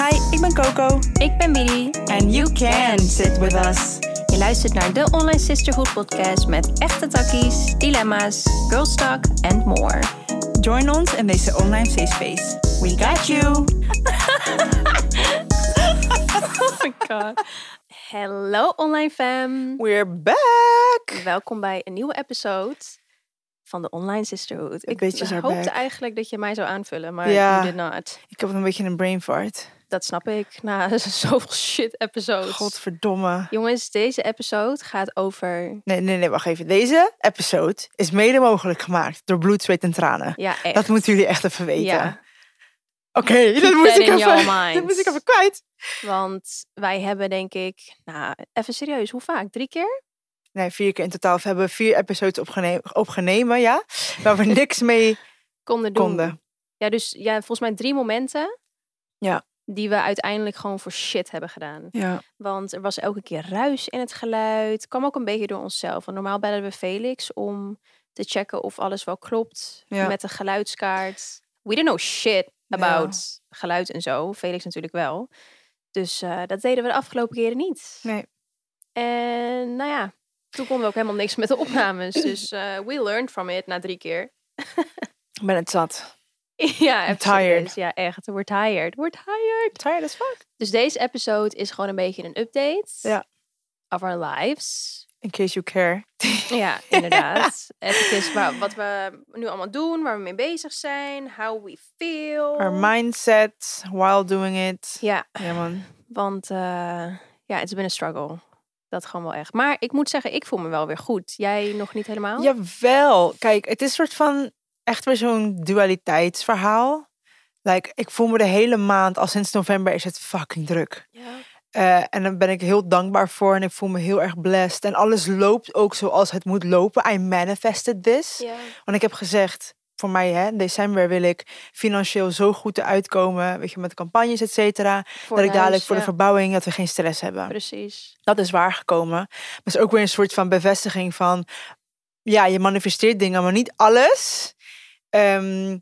Hi, ik ben Coco. Ik ben Bidi. And you can sit with us. Je luistert naar de Online Sisterhood podcast met echte takkies, dilemma's, girls talk and more. Join ons in deze online safe space. We got you. Oh my god. Hello online fam. We're back. Welkom bij een nieuwe episode van de Online Sisterhood. Ik hoopte back. eigenlijk dat je mij zou aanvullen, maar Ja. you did not. Ik heb een beetje een brain fart. Dat snap ik na zoveel shit episodes. Godverdomme. Jongens, deze episode gaat over... Nee, nee, nee, wacht even. Deze episode is mede mogelijk gemaakt door bloed, zweet en tranen. Ja, echt. Dat moeten jullie echt even weten. Ja, Oké, dat moet ik even. Dat moet ik even kwijt. want wij hebben denk ik... Nou, even serieus, hoe vaak? Drie keer? Nee, vier keer in totaal. We hebben vier episodes opgene- opgenomen, ja. Waar we niks mee Konden doen. konden. Ja, dus ja, volgens mij drie momenten. Ja. Die we uiteindelijk gewoon voor shit hebben gedaan. Ja. Want er was elke keer ruis in het geluid. Kwam ook een beetje door onszelf. Want normaal bellen we Felix om te checken of alles wel klopt. Ja. Met de geluidskaart. We don't know shit about geluid en zo. Felix natuurlijk wel. Dus eh, dat deden we de afgelopen keren niet. Nee. En nou ja, toen konden we ook helemaal niks met de opnames. Dus eh, we learned from it na drie keer. Ik ben het zat. ja, tired. Ja, echt. We're tired. We're tired. Tired as fuck. Dus deze episode is gewoon een beetje een update. Ja. Of our lives. In case you care. Ja, inderdaad. Even waar, wat we nu allemaal doen, waar we mee bezig zijn, how we feel. Our mindset while doing it. Ja, Ja man. want eh ja, it's been a struggle. Dat gewoon wel echt. Maar ik moet zeggen, ik voel me wel weer goed. Jij nog niet helemaal? Jawel. Kijk, het is een soort van echt weer zo'n dualiteitsverhaal. Like, ik voel me de hele maand, al sinds november is het fucking druk. Ja. Eh, en daar ben ik heel dankbaar voor en ik voel me heel erg blessed. En alles loopt ook zoals het moet lopen. I manifested this. Ja. Want ik heb gezegd, voor mij hè, in december wil ik financieel zo goed eruit komen. Weet je, met campagnes, et cetera. Dat ik dadelijk huis, voor de verbouwing, dat we geen stress hebben. Precies. Dat is waargekomen. Maar het is ook weer een soort van bevestiging van... Ja, je manifesteert dingen, maar niet alles. Ehm,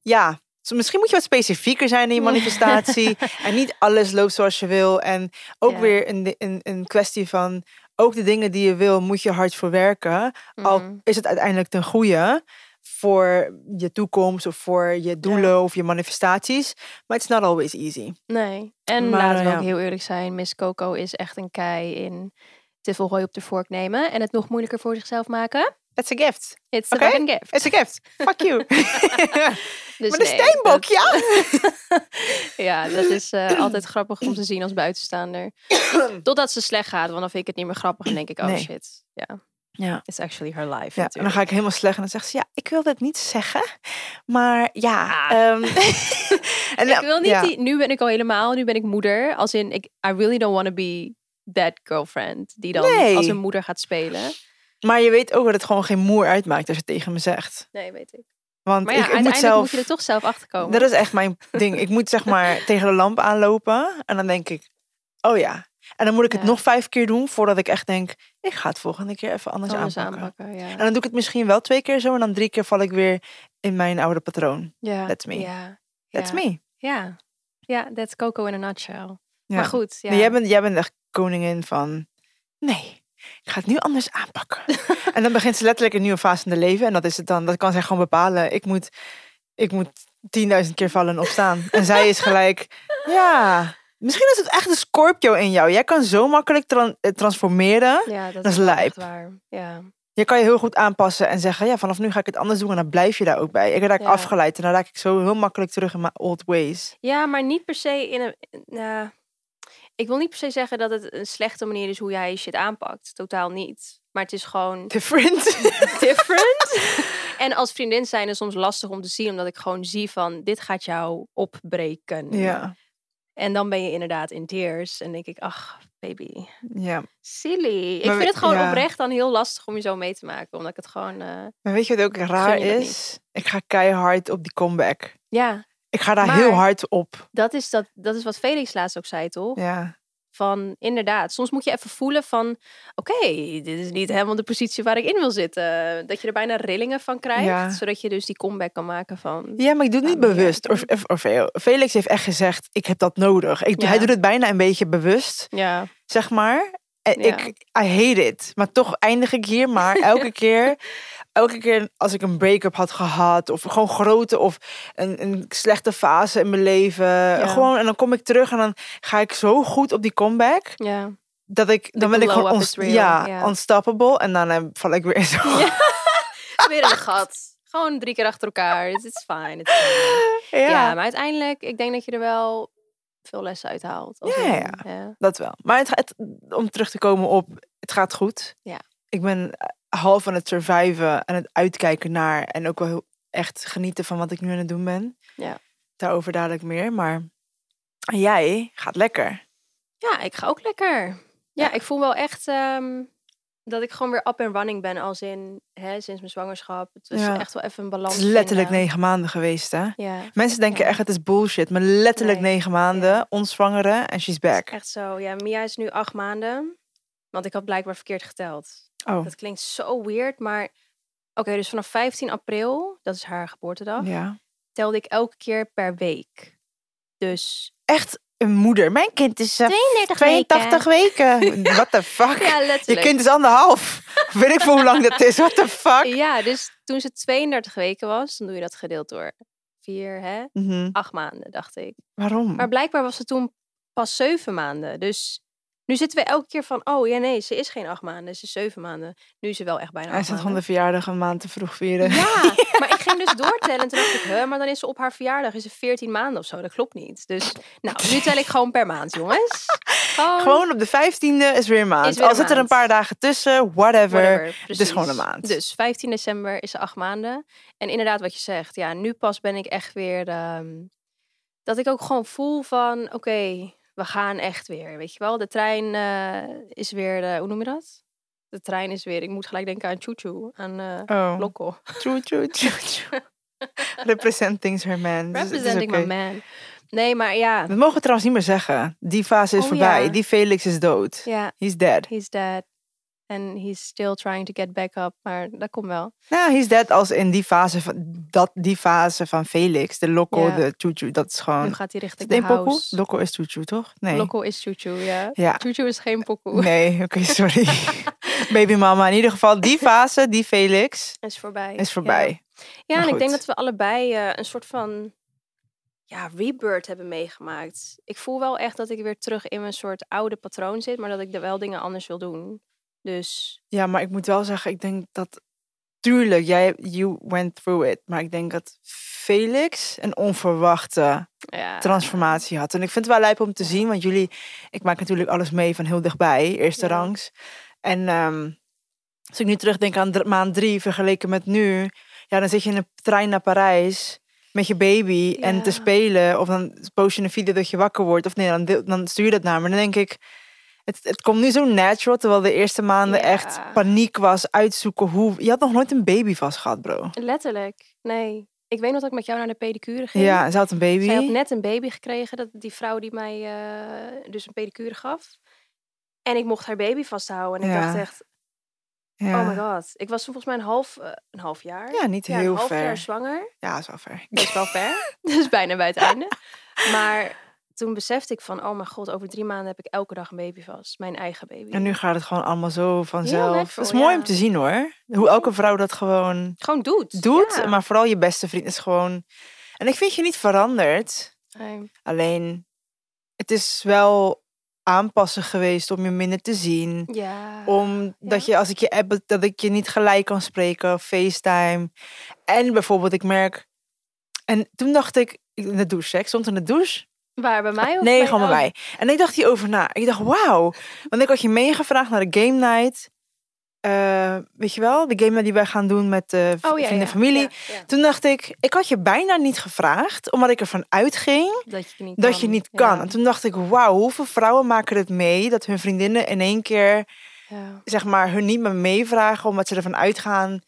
ja, misschien moet je wat specifieker zijn in je manifestatie. en niet alles loopt zoals je wil. En ook Ja. weer een, een, een kwestie van... Ook de dingen die je wil, moet je hard voor werken. Al Mhm. is het uiteindelijk ten goede voor je toekomst of voor je doelen of je manifestaties. Maar it's not always easy. Nee. En Maar, laten we ja. ook heel eerlijk zijn, Miss Coco is echt een kei in te veel gooi op de vork nemen en het nog moeilijker voor zichzelf maken. It's a gift. It's a fucking gift. It's a gift. Fuck you. Dus maar de nee, steenbok, dat- ja? Ja, dat is eh, altijd grappig om te zien als buitenstaander. Totdat ze slecht gaat, want dan vind ik het niet meer grappig en denk ik, oh Nee. shit. Ja, Ja. it's actually her life Ja, en dan ga ik helemaal slecht en dan zegt ze, ja, ik wil dit niet zeggen, maar ja. Ah. ehm, en ik wil niet ja. die, nu ben ik al helemaal, nu ben ik moeder. Als in, ik, I really don't want to be that girlfriend die dan Nee. als een moeder gaat spelen. Maar je weet ook dat het gewoon geen moer uitmaakt als je het tegen me zegt. Nee, weet ik. Want Maar ja, ik, ik moet uiteindelijk zelf, moet je er toch zelf achter komen. dat is echt mijn ding. Ik moet zeg maar tegen de lamp aanlopen en dan denk ik, oh ja. En dan moet ik het Ja. nog vijf keer doen voordat ik echt denk, ik ga het volgende keer even anders, Anders aanpakken. aanpakken. ja. En dan doe ik het misschien wel twee keer zo en dan drie keer val ik weer in mijn oude patroon. Ja, That's me. Ja, That's me. Ja, ja, that's Coco in a nutshell. Ja. Maar goed, ja. Nee, jij, bent, jij bent echt koningin van. Nee, ik ga het nu anders aanpakken. en dan begint ze letterlijk een nieuwe fase in de leven. En dat is het dan. Dat kan zij gewoon bepalen. Ik moet, ik moet 10.000 keer vallen en opstaan. en zij is gelijk. Ja. Misschien is het echt een Scorpio in jou. Jij kan zo makkelijk tran- eh, transformeren. ja, dat, dat is lijp. waar. Ja. Je kan je heel goed aanpassen en zeggen: ja, vanaf nu ga ik het anders doen. En dan blijf je daar ook bij. Ik raak Ja. afgeleid en dan raak ik zo heel makkelijk terug in mijn old ways. ja, maar niet per se in een... nou, ik wil niet per se zeggen dat het een slechte manier is hoe jij je shit aanpakt. Totaal niet. Maar het is gewoon Different. different. en als vriendin zijn is soms lastig om te zien, omdat ik gewoon zie van dit gaat jou opbreken. ja, En dan ben je inderdaad in tears en denk ik, ach baby, ja. silly. Ik vind het gewoon ja. oprecht dan heel lastig om je zo mee te maken, omdat ik het gewoon, eh, Maar weet je wat ook raar is? Ik ga keihard op die comeback. ja, Ik ga daar Maar- heel hard op. dat is, dat, dat is wat Felix laatst ook zei, toch? Ja. Van inderdaad, soms moet je even voelen van... Oké, dit is niet helemaal de positie waar ik in wil zitten. Dat je er bijna rillingen van krijgt. Ja. Zodat je dus die comeback kan maken van... Ja, maar ik doe het niet bewust. Of, of, of- Felix heeft echt gezegd, ik heb dat nodig. Ik, Ja. Hij doet het bijna een beetje bewust, Ja, zeg maar. En Ja. ik, I hate it. Maar toch eindig ik hier. Maar elke keer, elke keer als ik een break-up had gehad, of gewoon grote, of een, een slechte fase in mijn leven, gewoon, en dan kom ik terug en dan ga ik zo goed op die comeback, ja. dat ik, dan ben ik gewoon real, ja, ja. unstoppable. En dan eh, val ik weer in zo. Weer in een gat. Gewoon drie keer achter elkaar. Het is fijn. het is fine. Ja, Ja. maar uiteindelijk, ik denk dat je er wel veel lessen uit haalt. Ja, ja. ja. dat wel. Maar het, het, om terug te komen op, het gaat goed. Ja. Ik ben eh, half aan het surviven en het uitkijken naar. En ook wel echt genieten van wat ik nu aan het doen ben. Ja. Daarover dadelijk meer. Maar jij gaat lekker. Ja, ik ga ook lekker. Ja, Ja. ik voel wel echt ehm, dat ik gewoon weer up and running ben. Als in, hè, sinds mijn zwangerschap. Het is Ja. echt wel even een balans Het is letterlijk vinden. negen maanden geweest, hè? Ja, Mensen denken echt het is bullshit. Maar letterlijk Nee. negen maanden, Ja. onzwangere en she's back. echt zo. Ja, Mia is nu acht maanden. Want ik had blijkbaar verkeerd geteld. Oh, Dat klinkt zo weird, maar... Oké, dus vanaf 15 april, dat is haar geboortedag, ja. telde ik elke keer per week. Dus Echt een moeder. Mijn kind is eh, 32 82 weken. What the fuck? Ja, Je kind is anderhalf. Weet ik veel hoe lang dat is. What the fuck? Ja, dus toen ze 32 weken was, dan doe je dat gedeeld door vier, hè? Mhm. Acht maanden, dacht ik. Waarom? Maar blijkbaar was het toen pas zeven maanden. Dus nu zitten we elke keer van, oh ja, nee, ze is geen acht maanden, ze is zeven maanden. Nu is ze wel echt bijna Hij zat gewoon de verjaardag een maand te vroeg vieren. Ja, maar ik ging dus doortellen en toen dacht ik, maar dan is ze op haar verjaardag is ze 14 maanden of zo. Dat klopt niet. Dus nou, nu tel ik gewoon per maand, jongens. Gewoon, Gewoon op de 15e is weer een maand. Weer Al een zit er een paar dagen tussen, whatever. whatever. Het is gewoon een maand. Dus 15 december is ze acht maanden. En inderdaad wat je zegt, ja, nu pas ben ik echt weer, ehm, dat ik ook gewoon voel van, oké, we gaan echt weer, weet je wel. De trein eh, is weer, eh, hoe noem je dat? De trein is weer, ik moet gelijk denken aan Choo aan Oh, Lokko. true, true. Representing her man. Representing my man. Nee, maar ja, Dat mogen we trouwens niet meer zeggen. Die fase is Oh, voorbij. ja. Die Felix is dood. ja, He's dead. he's dead. And he's still trying to get back up. Maar dat komt wel. Nou, he's dead als in die fase van, dat, die fase van Felix. De Loco, Ja. de Choo Dat is gewoon... Nu gaat hij Is richting de house. Loco is Choo toch? Nee. Lokko is Choo ja. Is geen pokoe. Nee, oké, sorry. Baby mama. In ieder geval, die fase, die Felix, Is voorbij. is voorbij. Ja, en ik denk dat we allebei eh, een soort van ja, rebirth hebben meegemaakt. Ik voel wel echt dat ik weer terug in mijn soort oude patroon zit, maar dat ik er wel dingen anders wil doen. Dus Ja, maar ik moet wel zeggen, ik denk dat... Tuurlijk, jij, you went through it. Maar ik denk dat Felix een onverwachte ja. transformatie had. En ik vind het wel lijp om te zien, want jullie... Ik maak natuurlijk alles mee van heel dichtbij, eerste Ja. rangs. En ehm, als ik nu terugdenk aan maand drie vergeleken met nu... Ja, dan zit je in een trein naar Parijs met je baby en te spelen. Of dan post je een video dat je wakker wordt. Of nee, dan, dan stuur je dat naar me. Dan denk ik, het, het komt nu zo natural. Terwijl de eerste maanden echt Ja. paniek was. Uitzoeken hoe... Je had nog nooit een baby vast gehad, bro. Letterlijk. Nee. Ik weet nog dat ik met jou naar de pedicure ging. Ja, ze had een baby. Zij had net een baby gekregen, dat, die vrouw die mij eh, dus een pedicure gaf. En ik mocht haar baby vasthouden. En ik Ja. dacht echt, ja. oh my god. Ik was toen volgens mij een half, eh, een half jaar. Ja, niet Ja, heel een half ver. jaar zwanger. Ja, is wel ver. Dat is wel ver. Dat is bijna bij het einde. Maar toen besefte ik van, oh mijn god, over drie maanden heb ik elke dag een baby vast. Mijn eigen baby. En nu gaat het gewoon allemaal zo vanzelf. Het is mooi ja. om te zien hoor. Hoe elke vrouw dat gewoon Gewoon doet. doet. Ja. Maar vooral je beste vriend is gewoon... En ik vind je niet veranderd. Nee. Alleen, het is wel aanpassen geweest om je minder te zien. Ja. Omdat ja. je, als ik je app, dat ik je niet gelijk kan spreken. FaceTime. En bijvoorbeeld, ik merk... En toen dacht ik, in de douche, hè, ik stond in de douche. Waar, bij mij? Of Nee, bij- gewoon bij mij. En ik dacht hierover na. Ik dacht, wauw. Want ik had je meegevraagd naar de game night. Eh, weet je wel, de game night die wij gaan doen met Oh ja, vrienden ja. en familie. Ja. Toen dacht ik, ik had je bijna niet gevraagd, omdat ik ervan uitging Dat je niet dat kan. je niet kan. En toen dacht ik, wauw, hoeveel vrouwen maken het mee dat hun vriendinnen in één keer, Ja. zeg maar, hun niet meer meevragen, omdat ze ervan uitgaan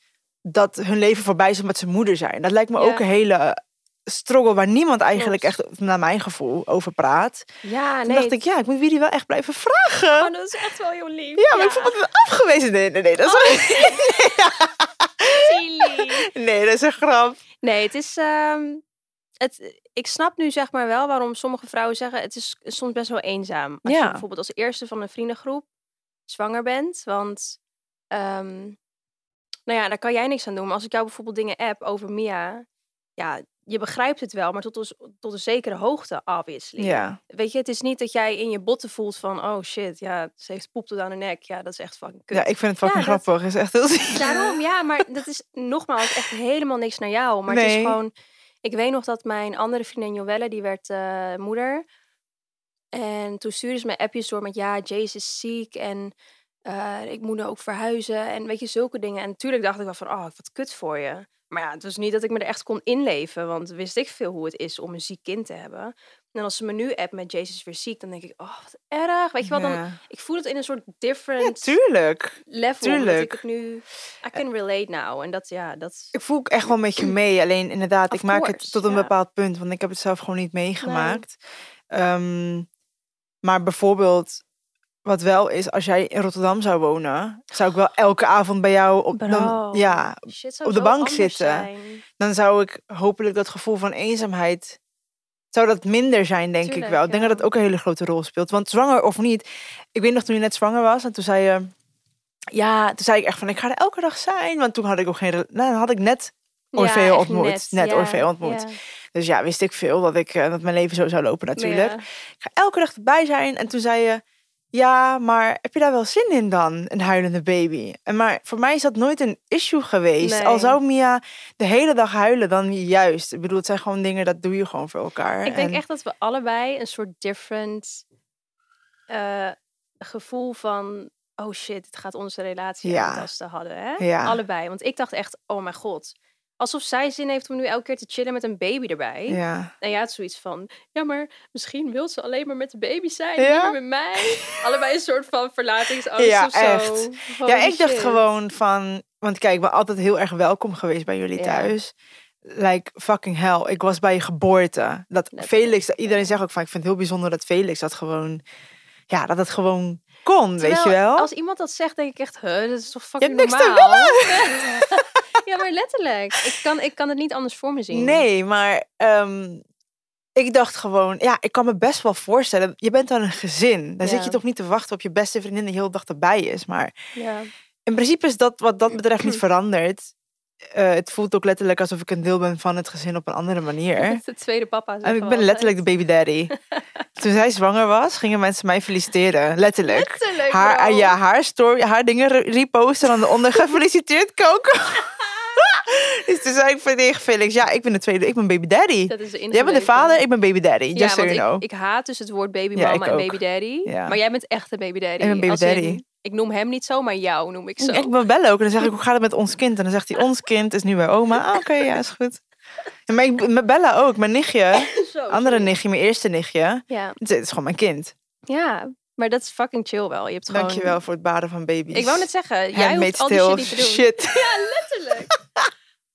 dat hun leven voorbij is omdat ze moeder zijn. Dat lijkt me ook een hele struggle waar niemand eigenlijk echt, naar mijn gevoel, over praat. Ja, Toen nee. dacht ik, ja, ik moet jullie wel echt blijven vragen. Oh, dat is echt wel heel lief. ja, maar ik vond het afgewezen. Nee, nee, nee, dat is, Silly. nee, dat is een grap. Nee, het is. ehm, het, ik snap nu zeg maar wel waarom sommige vrouwen zeggen: het is soms best wel eenzaam. Als Ja. je bijvoorbeeld als eerste van een vriendengroep zwanger bent. Want. ehm, nou ja, daar kan jij niks aan doen. Maar als ik jou bijvoorbeeld dingen app over Mia. Ja, je begrijpt het wel, maar tot een, tot een zekere hoogte, obviously. Ja, Weet je, het is niet dat jij in je botten voelt van... oh shit, ja, ze heeft poep tot aan de nek. Ja, dat is echt fucking kut. ja ik vind het fucking Ja, dat- grappig. is echt heel ziek. Daarom, ja, maar dat is nogmaals echt helemaal niks naar jou. Maar het is Nee. gewoon... Ik weet nog dat mijn andere vriendin Joelle, die werd eh, moeder. En toen stuurde ze me appjes door met... Ja, Jace is ziek en eh, ik moet nu ook verhuizen. En weet je, zulke dingen. En natuurlijk dacht ik wel van, oh, wat kut voor je. Maar ja, het was niet dat ik me er echt kon inleven. Want wist ik veel hoe het is om een ziek kind te hebben. En als ze me nu app met is weer ziek, dan denk ik, oh, wat erg. Weet je wel, dan, Ja. ik voel het in een soort Ja, different tuurlijk. level. Tuurlijk. ik het nu, I can relate now. En dat, ja, dat... Ik voel ook echt wel een beetje mee. Alleen inderdaad, Of ik maak het tot een ja. bepaald punt. Want ik heb het zelf gewoon niet meegemaakt. Ehm, maar bijvoorbeeld, wat wel is, als jij in Rotterdam zou wonen, zou ik wel elke avond bij jou op, dan, ja, op de bank zitten. zijn. dan zou ik hopelijk dat gevoel van eenzaamheid. Zou dat minder zijn, denk ik wel. Ik denk ja. dat het ook een hele grote rol speelt. Want zwanger of niet. Ik weet nog toen je net zwanger was. En toen zei je. Ja, toen zei ik echt van ik ga er elke dag zijn. Want toen had ik ook geen. Nou, dan had ik net Orfeo ontmoet. Net ja, Orfeo ontmoet. Dus ja, wist ik veel dat, ik, eh, dat mijn leven zo zou lopen natuurlijk. Ik ga elke dag erbij zijn. En toen zei je, ja, maar heb je daar wel zin in dan? Een huilende baby. En maar voor mij is dat nooit een issue geweest. Al Nee. zou Mia de hele dag huilen, dan juist. Ik bedoel, het zijn gewoon dingen, dat doe je gewoon voor elkaar. Ik denk En- echt dat we allebei een soort different eh, gevoel van... Oh shit, het gaat onze relatie Ja. aantasten hadden. Hè? Ja. Allebei. Want ik dacht echt, oh mijn god. Alsof zij zin heeft om nu elke keer te chillen met een baby erbij. Ja. En ja, het is zoiets van, ja, maar misschien wil ze alleen maar met de baby zijn, Ja? niet meer met mij. Allebei een soort van verlatingsangst Ja, of zo. echt. Holy ja, ik dacht gewoon van... Want kijk, ik ben altijd heel erg welkom geweest bij jullie Ja. thuis. Like fucking hell. Ik was bij je geboorte. Dat Felix, iedereen zegt ook van... Ik vind het heel bijzonder dat Felix dat gewoon... Ja, dat het gewoon kon, weet je wel? Als iemand dat zegt, denk ik echt, huh, dat is toch hebt fucking niks te normaal? ja, maar letterlijk. Ik kan, ik kan het niet anders voor me zien. Nee, maar ehm, ik dacht gewoon, ja, ik kan me best wel voorstellen. Je bent dan een gezin. Dan zit je toch niet te wachten op je beste vriendin die de hele dag erbij is. Maar Ja. in principe is dat wat dat betreft niet veranderd. Eh, het voelt ook letterlijk alsof ik een deel ben van het gezin op een andere manier. De tweede papa. En ik ben letterlijk de baby daddy. Toen zij zwanger was, gingen mensen mij feliciteren. Letterlijk. Letterlijk, Haar, ja, haar story, haar dingen re- reposten en dan onder gefeliciteerd koken. dus toen zei ik van tegen Felix, ja, ik ben de tweede, ik ben baby daddy. Dat is Jij bent de vader, ik ben baby daddy. Just Ja, so you know. ik, ik haat dus het woord baby Ja, mama en baby daddy. Ja. Maar jij bent echt een baby daddy. Ik ben baby Als in, daddy. ik noem hem niet zo, maar jou noem ik zo. Ik wil bellen ook en dan zeg ik, hoe gaat het met ons kind? En dan zegt hij, ons kind is nu bij oma. Ah, Oké, ja, is goed. En maar ik, met Bella ook, mijn nichtje, Zo, andere sorry. nichtje, mijn eerste nichtje. Ja. Het is gewoon mijn kind. ja, maar dat is fucking chill wel. Je hebt gewoon... Dankjewel voor het baden van baby's. Ik wou net zeggen, jij hoeft al die shit niet te doen. shit. Ja, letterlijk.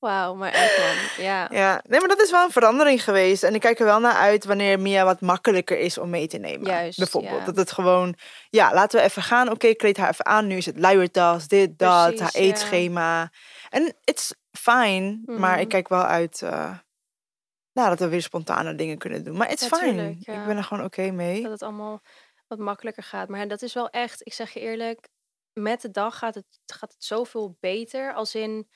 Wauw, maar echt man. Ja. Ja, nee, maar dat is wel een verandering geweest. En ik kijk er wel naar uit wanneer Mia wat makkelijker is om mee te nemen. Juist, Bijvoorbeeld. ja. Dat het gewoon, ja, laten we even gaan. Oké, kleed haar even aan. Nu is het luiertas, dit, dat, Precies, haar eetschema. En it's fine. Maar Mhm. ik kijk wel uit eh, nou, dat we weer spontane dingen kunnen doen. Maar it's Ja, fine. tuurlijk. Ik ben er gewoon oké mee. Dat het allemaal wat makkelijker gaat. Maar dat is wel echt, ik zeg je eerlijk, met de dag gaat het, gaat het zoveel beter. Als in,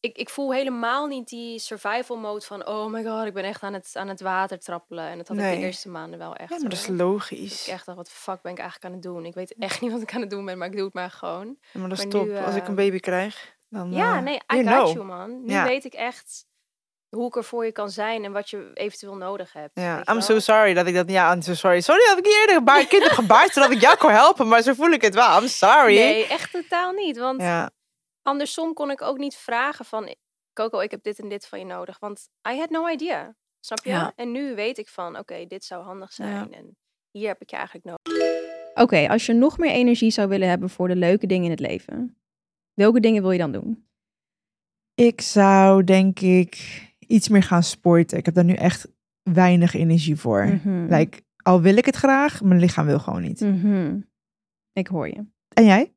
ik, ik voel helemaal niet die survival mode van, oh my god, ik ben echt aan het, aan het water trappelen. En dat had ik de eerste maanden wel echt. Ja, maar dat is logisch. Ik echt dacht, wat fuck ben ik eigenlijk aan het doen? Ik weet echt niet wat ik aan het doen ben, maar ik doe het maar gewoon. Ja, maar dat is maar top. nu, Als ik een eh, baby krijg, dan Ja, eh, nee, I you got know. you, man. Nu Ja. weet ik echt hoe ik er voor je kan zijn en wat je eventueel nodig hebt. Ja, I'm so sorry dat ik dat... Ja, I'm so sorry. Sorry dat ik niet eerder gebaard, kind heb gebaard zodat ik jou kon helpen. Maar zo voel ik het wel. I'm sorry. Nee, echt totaal niet. Want Ja, andersom kon ik ook niet vragen van... Coco, ik heb dit en dit van je nodig. Want I had no idea. Snap je? Ja. En nu weet ik van, oké, dit zou handig zijn. Ja. En hier heb ik je eigenlijk nodig. Oké, als je nog meer energie zou willen hebben voor de leuke dingen in het leven, welke dingen wil je dan doen? ik zou denk ik iets meer gaan sporten. Ik heb daar nu echt weinig energie voor. Mhm. Like, al wil ik het graag, mijn lichaam wil gewoon niet. Mhm. Ik hoor je. En jij?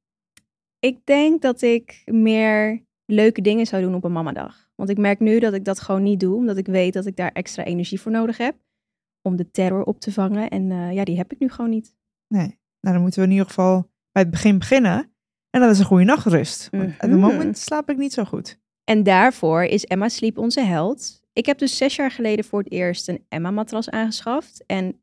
Ik denk dat ik meer leuke dingen zou doen op een mamadag. Want ik merk nu dat ik dat gewoon niet doe, omdat ik weet dat ik daar extra energie voor nodig heb. Om de terror op te vangen. En eh, ja, die heb ik nu gewoon niet. Nee. Nou, dan moeten we in ieder geval bij het begin beginnen. En dat is een goede nachtrust. Want op het Mhm. moment slaap ik niet zo goed. En daarvoor is Emma Sleep onze held. Ik heb dus zes jaar geleden voor het eerst een Emma-matras aangeschaft. En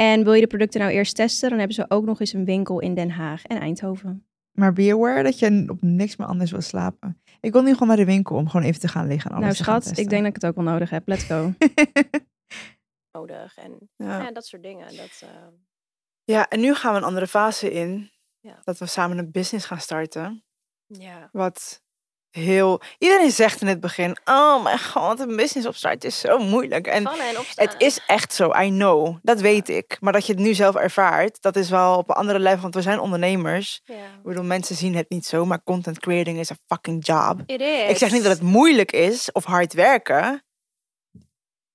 En wil je de producten nou eerst testen, dan hebben ze ook nog eens een winkel in Den Haag en Eindhoven. Maar be aware dat je op niks meer anders wil slapen. Ik wil nu gewoon naar de winkel om gewoon even te gaan liggen en alles nou te gaan schat, ik denk dat ik het ook wel nodig heb. Let's go. nodig. En ja. ja, dat soort dingen. Dat, eh, ja, en nu gaan we een andere fase in. Ja. Dat we samen een business gaan starten. ja. Wat heel... Iedereen zegt in het begin, oh mijn god, een business opstarten is zo moeilijk. En. Het is echt zo, I know. Dat weet ik. Maar dat je het nu zelf ervaart, dat is wel op een andere level. Want we zijn ondernemers. Ik bedoel, mensen zien het niet zo, maar content creating is een fucking job. It is. Ik zeg niet dat het moeilijk is of hard werken.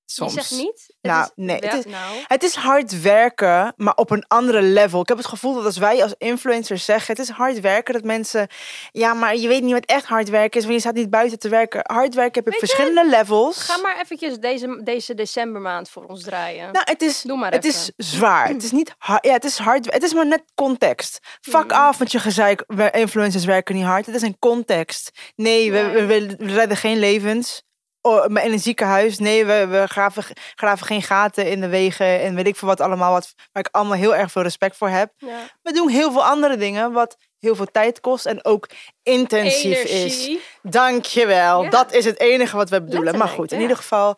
Soms. Je zegt niet? Het Nou, is nee, het is- nou, Het is hard werken, maar op een andere level. Ik heb het gevoel dat als wij als influencers zeggen... het is hard werken, dat mensen... Ja, maar je weet niet wat echt hard werken is... want je staat niet buiten te werken. Hard werken heb je verschillende levels. ga maar eventjes deze, deze decembermaand voor ons draaien. Nou, het is, Doe maar het even. is zwaar. Het is niet hard. Ja, het is hard. Het is maar net context. Fuck af met je gezeik. Influencers werken niet hard. Het is een context. Nee, we, we, we redden geen levens. Oh, in een ziekenhuis. Nee, we, we graven, graven geen gaten in de wegen. En weet ik veel wat allemaal. Wat, waar ik allemaal heel erg veel respect voor heb. Ja. We doen heel veel andere dingen. Wat heel veel tijd kost. En ook intensief is. Energie. Dankjewel. Ja. Dat is het enige wat we bedoelen. maar goed, in ja. ieder geval,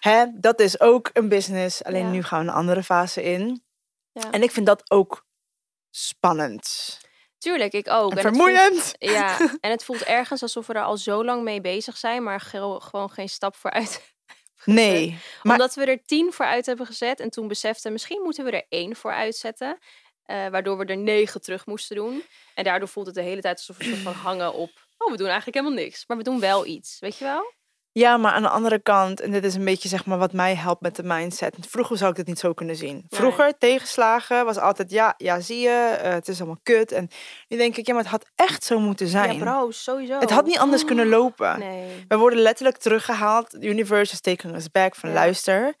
hè, dat is ook een business. Alleen nu gaan we een andere fase in. Ja. En ik vind dat ook spannend. Tuurlijk, ik ook. En vermoeiend. voelt- ja, en het voelt ergens alsof we er al zo lang mee bezig zijn, maar ge- gewoon geen stap vooruit. Nee. Maar Omdat we er tien vooruit hebben gezet en toen beseften, misschien moeten we er één voor uitzetten. eh, waardoor we er negen terug moesten doen. En daardoor voelt het de hele tijd alsof we soort van hangen op. Oh, we doen eigenlijk helemaal niks. Maar we doen wel iets. Weet je wel? Ja, maar aan de andere kant, en dit is een beetje zeg maar wat mij helpt met de mindset. Vroeger zou ik dit niet zo kunnen zien. Vroeger, tegenslagen, was altijd ja, ja, zie je, eh, het is allemaal kut. En nu denk ik, ja, maar het had echt zo moeten zijn. Ja, bro, sowieso. het had niet anders kunnen lopen. Nee. We worden letterlijk teruggehaald. The universe is taking us back van Ja. luister.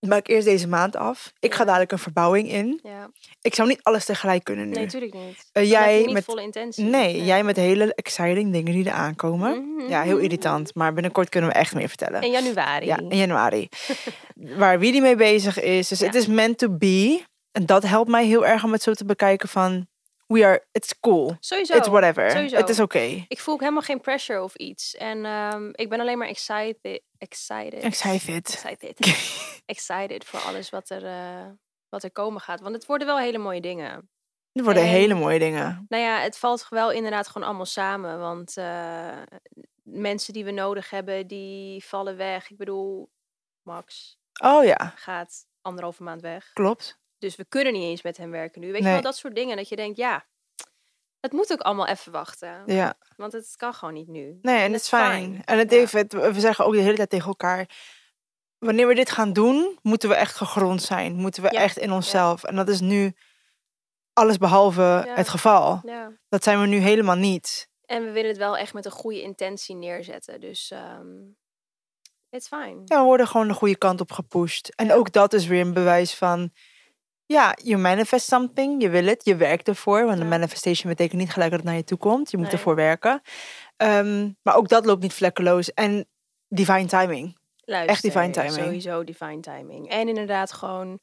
Maak eerst deze maand af. Ik ga dadelijk een verbouwing in. Ja. Ik zou niet alles tegelijk kunnen nu. Nee, natuurlijk niet. Eh, jij niet met- volle intentie. Nee, jij met hele exciting dingen die er aankomen. Mhm. Ja, heel irritant. Maar binnenkort kunnen we echt meer vertellen. In januari. Ja, in januari. Waar wie die mee bezig is. Dus Ja. het is meant to be. En dat helpt mij heel erg om het zo te bekijken van... We are, it's cool. Sowieso. It's whatever. Sowieso. Het is oké. Ik voel ook helemaal geen pressure of iets. En ehm, ik ben alleen maar excited. Excited. Excited. Excited. excited voor alles wat er, eh, wat er komen gaat. Want het worden wel hele mooie dingen. Er worden En- hele mooie dingen. Nou ja, het valt wel inderdaad gewoon allemaal samen. Want eh, mensen die we nodig hebben, die vallen weg. Ik bedoel, Max Oh ja, gaat anderhalve maand weg. klopt. Dus we kunnen niet eens met hem werken nu. Weet je wel, dat soort dingen. Dat je denkt, ja, het moet ook allemaal even wachten. Ja. Want het kan gewoon niet nu. Nee, en En het is fijn. En het Ja. we zeggen ook de hele tijd tegen elkaar... Wanneer we dit gaan doen, moeten we echt gegrond zijn. Moeten we Ja, echt in onszelf. En dat is nu alles behalve het geval. Dat zijn we nu helemaal niet. En we willen het wel echt met een goede intentie neerzetten. Dus ehm it's fine. Ja, we worden gewoon de goede kant op gepusht. En ook dat is weer een bewijs van... Ja, je manifest something, je wil het, je werkt ervoor. Want Ja. een manifestation betekent niet gelijk dat het naar je toe komt. Je moet Nee. ervoor werken. Ehm, maar ook dat loopt niet vlekkeloos. En divine timing. Luister, divine timing. Sowieso divine timing. En inderdaad gewoon...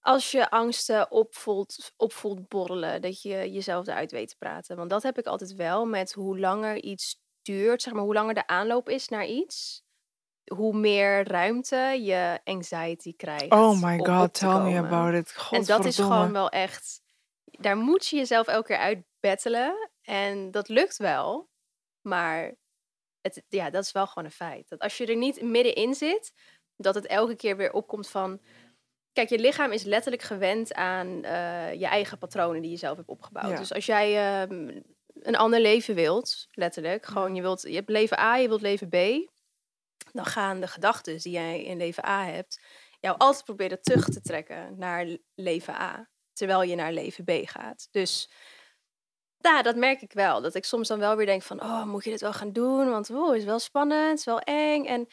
Als je angsten opvoelt, opvoelt borrelen, dat je jezelf eruit weet te praten. Want dat heb ik altijd wel met hoe langer iets duurt, zeg maar, hoe langer de aanloop is naar iets, hoe meer ruimte je anxiety krijgt. Oh my god, te tell me about it. En dat is gewoon wel echt. Daar moet je jezelf elke keer uitbettelen. En dat lukt wel. Maar het, ja, dat is wel gewoon een feit. Dat als je er niet middenin zit, dat het elke keer weer opkomt van. Kijk, je lichaam is letterlijk gewend aan eh, je eigen patronen die je zelf hebt opgebouwd. Ja. Dus als jij ehm, een ander leven wilt, letterlijk, gewoon je wilt, je hebt leven A, je wilt leven B, dan gaan de gedachten die jij in leven A hebt, jou altijd proberen terug te trekken naar leven A, terwijl je naar leven B gaat. Dus ja, dat merk ik wel. Dat ik soms dan wel weer denk van, oh, moet je dit wel gaan doen? Want het is wel spannend, het is wel eng. En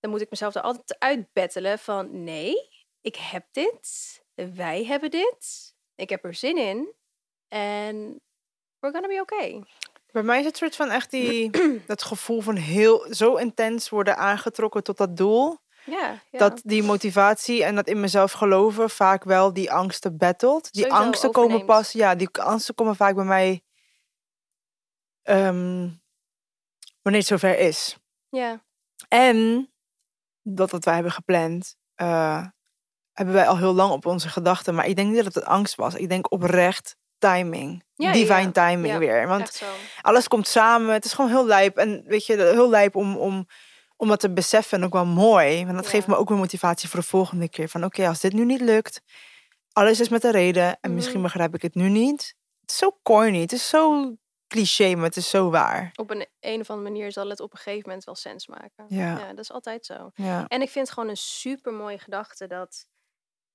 dan moet ik mezelf er altijd uitbettelen van, nee, ik heb dit, wij hebben dit, ik heb er zin in en we're gonna be okay. Bij mij is het soort van echt die, dat gevoel van heel zo intens worden aangetrokken tot dat doel. Ja, ja. Dat die motivatie en dat in mezelf geloven vaak wel die angsten battelt. Die Sowieso angsten komen pas, ja, die angsten komen vaak bij mij ehm, wanneer het zover is. ja. En dat wat wij hebben gepland, eh, hebben wij al heel lang op onze gedachten. Maar ik denk niet dat het angst was. Ik denk oprecht timing. Ja, Divine ja. timing Ja, weer. Want alles komt samen. Het is gewoon heel lijp. En weet je, heel lijp om, om, om dat te beseffen. En ook wel mooi. Want dat geeft me ook weer motivatie voor de volgende keer. Van oké, als dit nu niet lukt. Alles is met een reden. En misschien Mhm. begrijp ik het nu niet. Het is zo corny. Het is zo cliché, maar het is zo waar. Op een, een of andere manier zal het op een gegeven moment wel sens maken. Ja. dat is altijd zo. Ja. En ik vind het gewoon een super mooie gedachte dat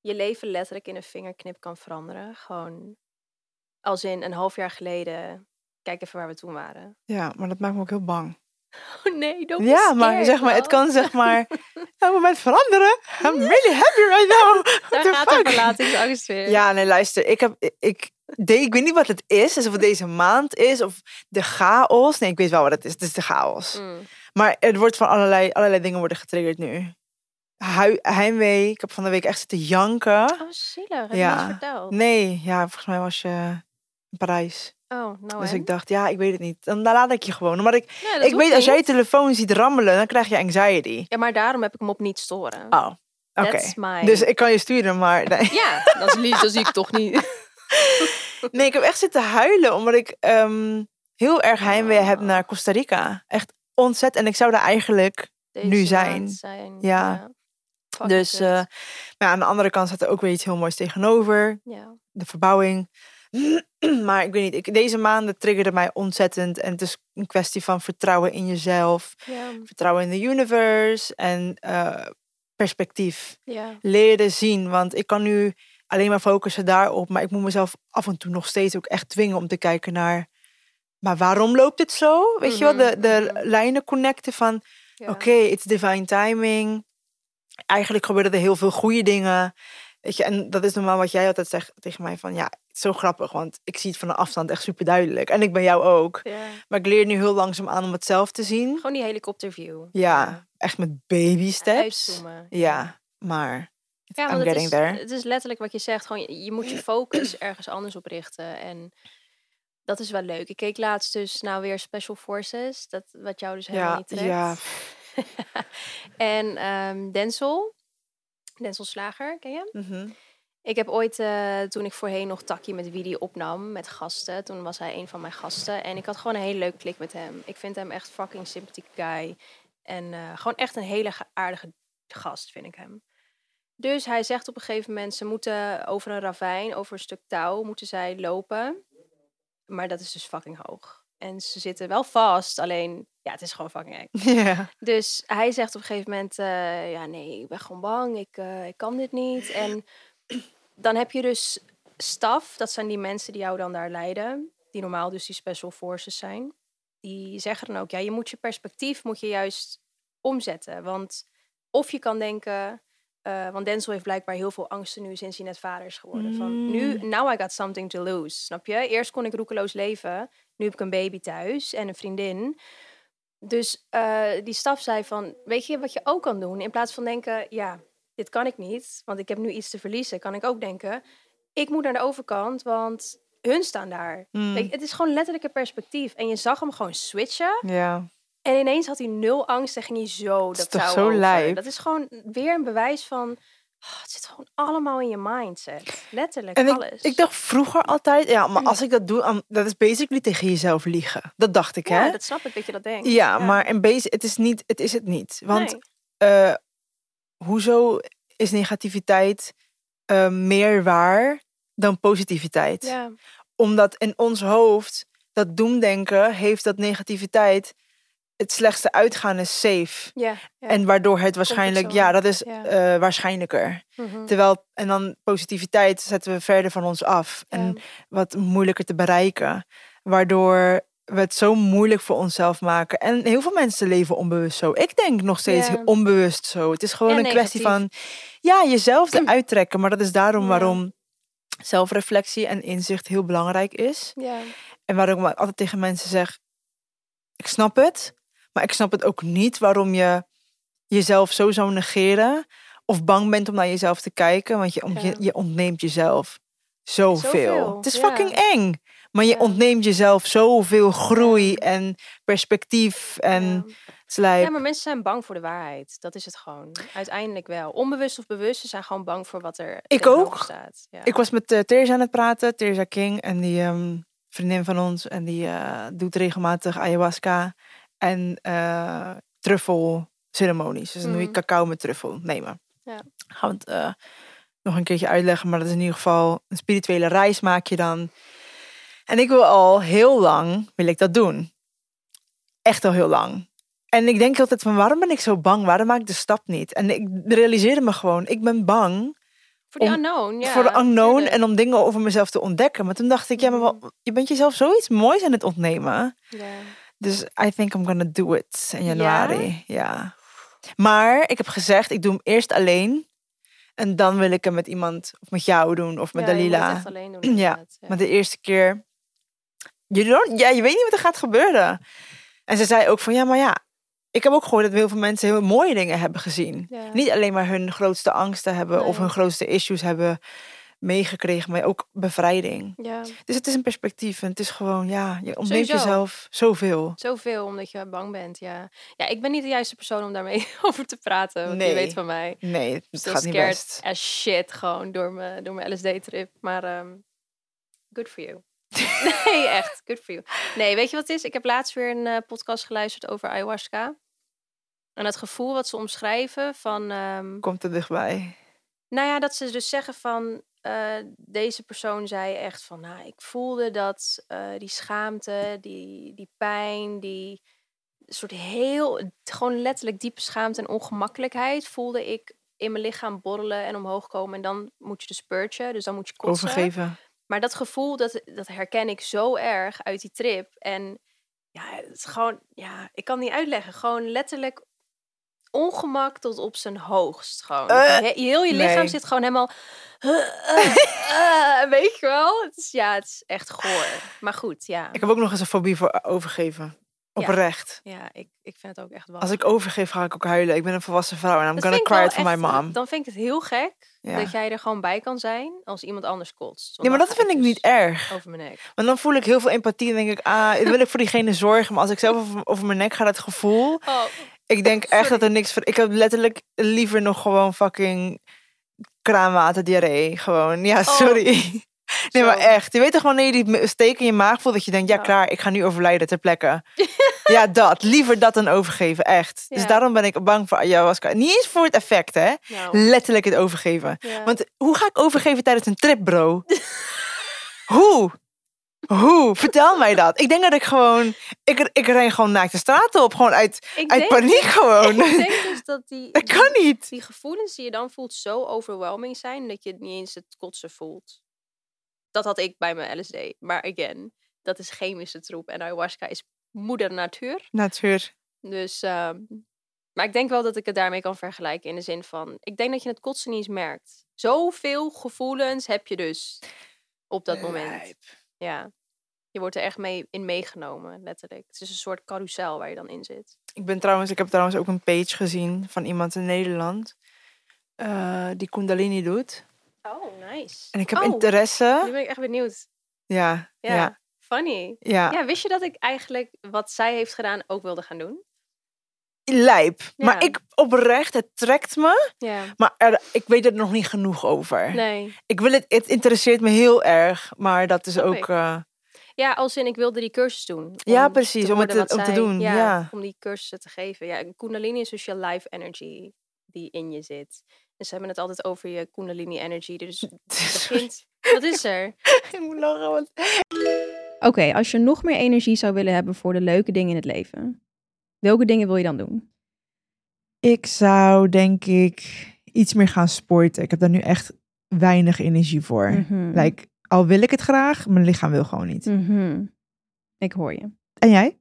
je leven letterlijk in een vingerknip kan veranderen. Gewoon als in een half jaar geleden. Kijk even waar we toen waren. ja, maar dat maakt me ook heel bang. Oh nee, don't be Ja, maar zeg maar, het kan zeg maar een moment veranderen. I'm really happy right now. Daar the gaat de fuck? verlatingsangst weer. Ja, nee, luister. Ik heb, ik, de, ik weet niet wat het is. Dus of het deze maand is of de chaos. Nee, ik weet wel wat het is. Het is de chaos. Mm. Maar er wordt van allerlei, allerlei dingen worden getriggerd nu. Hui, heimwee. Ik heb van de week echt zitten janken. Oh, zielig. Heb je Ja. verteld? Nee, ja, volgens mij was je Parijs. Oh, nou Dus en? ik dacht, ja, ik weet het niet. Dan, laat ik je gewoon. Maar ik, Nee, ik weet, als jij je telefoon ziet rammelen, dan krijg je anxiety. Ja, maar daarom heb ik hem op niet storen. Oh, oké. My... Dus ik kan je sturen, maar... Nee. Ja, dat is lief, dat zie ik toch niet. nee, ik heb echt zitten huilen, omdat ik ehm, heel erg heimwee heb naar Costa Rica. Echt ontzettend. En ik zou daar eigenlijk... Deze Nu zijn. zijn. Ja. Dus maar aan de andere kant staat er ook weer iets heel moois tegenover. ja. De verbouwing. maar ik weet niet, ik, deze maanden triggerde mij ontzettend. En het is een kwestie van vertrouwen in jezelf. Vertrouwen in de universe. En eh, perspectief. Ja. leren zien. Want ik kan nu alleen maar focussen daarop. Maar ik moet mezelf af en toe nog steeds ook echt dwingen om te kijken naar. Maar waarom loopt het zo? Weet je wel, de, de Mhm, mhm. lijnen connecten van. Oké, it's divine timing. Eigenlijk gebeuren er heel veel goede dingen. Weet je, en dat is normaal wat jij altijd zegt tegen mij van ja, zo grappig, want ik zie het van de afstand echt super duidelijk. En ik ben jou ook. Ja. Maar ik leer nu heel langzaam aan om het zelf te zien. Gewoon die helikopterview. Ja, echt met baby steps. Uitzoomen. Ja, maar Ja, I'm getting is, there. het is letterlijk wat je zegt. Gewoon, je, moet je focus ergens anders op richten. En dat is wel leuk. Ik keek laatst dus nou weer Special Forces. Dat, wat jou dus helemaal ja, niet trekt. ja, en ehm Denzel. Denzel Slager, ken je hem? mhm. Ik heb ooit, eh, toen ik voorheen nog Takkie met Widi opnam, met gasten. Toen was hij een van mijn gasten. En ik had gewoon een hele leuke klik met hem. Ik vind hem echt fucking sympathieke guy. En eh, gewoon echt een hele ge- aardige gast, vind ik hem. Dus hij zegt op een gegeven moment, ze moeten over een ravijn, over een stuk touw, moeten zij lopen. Maar dat is dus fucking hoog. En ze zitten wel vast, alleen, ja, het is gewoon fucking eng. Dus hij zegt op een gegeven moment, eh, ja nee, ik ben gewoon bang, ik, ik kan dit niet. En dan heb je dus staf, dat zijn die mensen die jou dan daar leiden, die normaal dus die special forces zijn. Die zeggen dan ook, ja, je moet je perspectief moet je juist omzetten. Want of je kan denken, eh, want Denzel heeft blijkbaar heel veel angsten nu sinds hij net vader is geworden. Van nu, now I got something to lose, snap je? Eerst kon ik roekeloos leven, nu heb ik een baby thuis en een vriendin. Dus eh, die staf zei van, weet je wat je ook kan doen? In plaats van denken, ja, dit kan ik niet, want ik heb nu iets te verliezen, kan ik ook denken, ik moet naar de overkant, want hun staan daar. Mm. Je, het is gewoon letterlijk een perspectief. En je zag hem gewoon switchen. ja. En ineens had hij nul angst en ging hij zo is dat toch touw zo lijp? Dat is gewoon weer een bewijs van... oh, het zit gewoon allemaal in je mindset. Letterlijk En ik, alles. ik dacht vroeger altijd, ja, maar Mm. als ik dat doe, dat is basically tegen jezelf liegen. Dat dacht ik, ja, hè? dat snap ik dat je dat denkt. Ja, maar in basic, het is niet, het is het niet. Want Nee. eh, hoezo is negativiteit eh, meer waar dan positiviteit? Ja, Omdat in ons hoofd, dat doemdenken heeft dat negativiteit, het slechtste uitgaan is safe. ja, ja. En waardoor het waarschijnlijk, ja, dat is Ja. eh, waarschijnlijker. Mhm. Terwijl, en dan positiviteit zetten we verder van ons af. En wat moeilijker te bereiken. Waardoor we het zo moeilijk voor onszelf maken. En heel veel mensen leven onbewust zo. Ik denk nog steeds onbewust zo. Het is gewoon En een kwestie van, ja, jezelf eruit trekken. Maar dat is daarom waarom zelfreflectie en inzicht heel belangrijk is. En waarom ik altijd tegen mensen zeg, ik snap het. Maar ik snap het ook niet waarom je jezelf zo zou negeren. Of bang bent om naar jezelf te kijken. Want je, je, je ontneemt jezelf zoveel. Zoveel, Het is fucking eng. Maar je ontneemt jezelf zoveel groei en perspectief. En ja. het is lijp. Ja, maar mensen zijn bang voor de waarheid. Dat is het gewoon. Uiteindelijk wel. Onbewust of bewust, ze zijn gewoon bang voor wat er Ik ook. staat. Ja. Ik was met uh, Theresa aan het praten, Theresa King. En die ehm, vriendin van ons. En die eh, doet regelmatig ayahuasca en eh truffelceremonies. Dus dan doe je Mhm. cacao met truffel nemen. Ja. Gaan we het nog een keertje uitleggen. Maar dat is in ieder geval een spirituele reis maak je dan. En ik wil al heel lang, wil ik dat doen. Echt al heel lang. En ik denk altijd van, waarom ben ik zo bang? Waarom maak ik de stap niet? En ik realiseerde me gewoon, ik ben bang voor die om- unknown, ja. voor de unknown en om dingen over mezelf te ontdekken. Maar toen dacht ik, ja, maar Mhm. wat- je bent jezelf zoiets moois aan het ontnemen. Ja. Dus I think I'm gonna do it in januari. Ja. Maar ik heb gezegd, ik doe hem eerst alleen. En dan wil ik hem met iemand, of met jou doen, of met Ja, Dalila. alleen doen. Ja. Maar de eerste keer, je, don't, ja, je weet niet wat er gaat gebeuren. En ze zei ook van, ja, maar ja, ik heb ook gehoord dat heel veel mensen heel mooie dingen hebben gezien. Ja. Niet alleen maar hun grootste angsten hebben of hun grootste issues hebben meegekregen, maar ook bevrijding. ja, Dus het is een perspectief en het is gewoon, ja, je ontneemt Sowieso. jezelf zoveel. zoveel omdat je bang bent, ja. Ja, ik ben niet de juiste persoon om daarmee over te praten. Want Nee. je weet van mij. Nee, het Still gaat niet best. as shit gewoon door mijn, door mijn LSD-trip. Maar ehm, good for you. nee, echt. Good for you. Nee, weet je wat het is? Ik heb laatst weer een eh, podcast geluisterd over ayahuasca. En het gevoel wat ze omschrijven van... ehm, Komt er dichtbij. nou ja, dat ze dus zeggen van... eh, deze persoon zei echt van... Nou, ik voelde dat eh, die schaamte, die, die pijn, die soort heel... Gewoon letterlijk diepe schaamte en ongemakkelijkheid... voelde ik in mijn lichaam borrelen en omhoog komen. En dan moet je dus purgen, dus dan moet je kotsen. Overgeven. Maar dat gevoel, dat, dat herken ik zo erg uit die trip. En ja, het is gewoon... Ja, ik kan niet uitleggen. Gewoon letterlijk ongemak tot op zijn hoogst. Gewoon. Eh, He- heel je lichaam nee. zit gewoon helemaal... eh, weet je wel? Het is, ja, het is echt goor. Maar goed, ja. Ik heb ook nog eens een fobie voor overgeven. Oprecht. Ja, ik, ik vind het ook echt wel. Als ik overgeef, ga ik ook huilen. Ik ben een volwassen vrouw en I'm Dat gonna cry it for my mom. Dan vind ik het heel gek Ja. dat jij er gewoon bij kan zijn als iemand anders kotst. Nee, maar dat vind ik dus niet erg. Over mijn nek. Want dan voel ik heel veel empathie en denk ik, ah, wil ik voor diegene zorgen. Maar als ik zelf over, over mijn nek ga, dat gevoel. Oh, Ik denk echt Sorry. dat er niks voor. Ik heb letterlijk liever nog gewoon fucking kraanwater diarree. Gewoon. Ja, sorry. Nee, maar echt. Je weet toch wanneer je die steek in je maag voelt dat je denkt, ja, klaar, ik ga nu overlijden ter plekke. ja, dat. Liever dat dan overgeven, echt. Dus daarom ben ik bang voor ayahuasca. Niet eens voor het effect, hè. nou, Letterlijk het overgeven. ja. Want hoe ga ik overgeven tijdens een trip, bro? hoe? Hoe? Vertel mij dat. Ik denk dat ik gewoon... Ik, ik ren gewoon naakt de straten op. Gewoon uit, ik uit denk, paniek gewoon. Ik denk dus dat die, dat kan niet. die gevoelens die je dan voelt zo overwhelming zijn dat je niet eens het kotsen voelt. Dat had ik bij mijn LSD. Maar again, dat is chemische troep en ayahuasca is moeder natuur. Natuur. Dus, ehm, maar ik denk wel dat ik het daarmee kan vergelijken in de zin van, ik denk dat je het kotsen niet eens merkt. Zoveel gevoelens heb je dus op dat moment. Lijp. Ja. Je wordt er echt mee in meegenomen, letterlijk. Het is een soort carousel waar je dan in zit. Ik ben trouwens, ik heb trouwens ook een page gezien van iemand in Nederland. eh, die Kundalini doet. Oh, nice. En ik heb oh, interesse. Nu ben ik echt benieuwd. Ja, Ja, ja, funny. ja. Ja, wist je dat ik eigenlijk wat zij heeft gedaan ook wilde gaan doen? lijp. Maar ik oprecht, het trekt me. Ja. Maar er, ik weet er nog niet genoeg over. Nee. Ik wil het, het interesseert me heel erg. Maar dat is Snap ook... eh, Ja, als in ik wilde die cursus doen. Ja, precies, om het te- om te doen, ja. Om die cursussen te geven. Ja, Kundalini is dus je life energy die in je zit. Ze hebben het altijd over je Kundalini energy. Dus het begint... Wat is er? ik moet lachen, want... Oké, als je nog meer energie zou willen hebben voor de leuke dingen in het leven, welke dingen wil je dan doen? Ik zou denk ik iets meer gaan sporten. Ik heb daar nu echt weinig energie voor. Mhm. Like, al wil ik het graag, mijn lichaam wil gewoon niet. Mhm. Ik hoor je. En jij?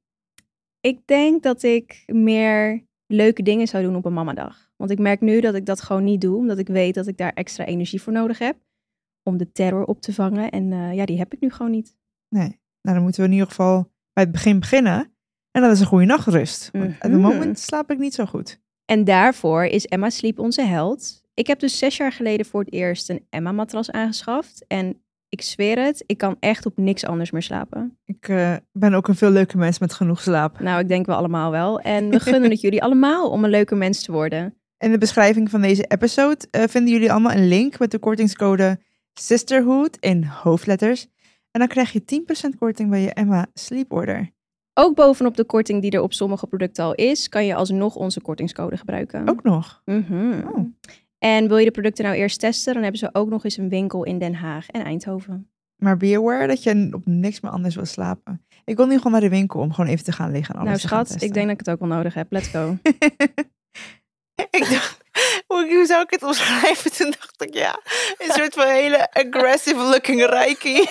Ik denk dat ik meer leuke dingen zou doen op een mamadag. Want ik merk nu dat ik dat gewoon niet doe, omdat ik weet dat ik daar extra energie voor nodig heb om de terror op te vangen. En eh, ja, die heb ik nu gewoon niet. Nee. Nou, dan moeten we in ieder geval bij het begin beginnen. En dat is een goede nachtrust. Want op het moment slaap ik niet zo goed. En daarvoor is Emma Sleep onze held. Ik heb dus zes jaar geleden voor het eerst een Emma-matras aangeschaft. En ik zweer het, ik kan echt op niks anders meer slapen. Ik eh, ben ook een veel leuke mens met genoeg slaap. Nou, ik denk we allemaal wel. En we gunnen het jullie allemaal om een leuke mens te worden. In de beschrijving van deze episode eh, vinden jullie allemaal een link met de kortingscode Sisterhood in hoofdletters. En dan krijg je 10% korting bij je Emma Sleep Order. Ook bovenop de korting die er op sommige producten al is, kan je alsnog onze kortingscode gebruiken. Ook nog. Mhm. Oh. En wil je de producten nou eerst testen, dan hebben ze ook nog eens een winkel in Den Haag en Eindhoven. Maar be aware dat je op niks meer anders wil slapen. Ik wil nu gewoon naar de winkel om gewoon even te gaan liggen en alles nou schat, ik denk dat ik het ook wel nodig heb. Let's go. ik dacht, hoe, hoe zou ik het omschrijven? Toen dacht ik, ja, een soort van hele aggressive looking reiki.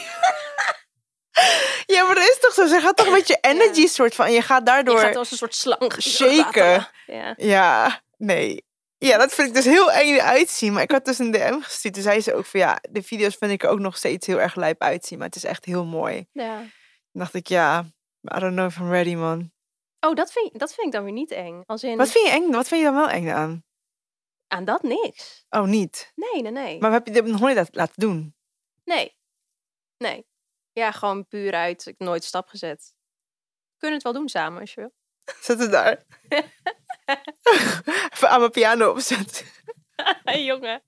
ja, maar dat is toch zo? Ze gaat toch met je energy soort van, en je gaat daardoor... Je gaat als een soort slang. Shaken. Ja. Ja, nee. Ja, dat vind ik dus heel eng uitzien. Maar ik had dus een DM gestuurd. Toen zei ze ook van, ja, de video's vind ik er ook nog steeds heel erg lijp uitzien. Maar het is echt heel mooi. ja. Toen dacht ik, ja, I don't know if I'm ready, man. Oh, dat vind, dat vind ik dan weer niet eng. Als in, Wat vind je eng? Wat vind je dan wel eng aan? aan dat niks. Oh, niet. Nee, nee, nee. Maar heb je dit nog nooit laat- laten doen? Nee. Nee. Ja, gewoon puur uit. Ik heb nooit stap gezet. We kunnen het wel doen samen, als je wil. Zet het daar. Even aan mijn piano opzetten. jongen.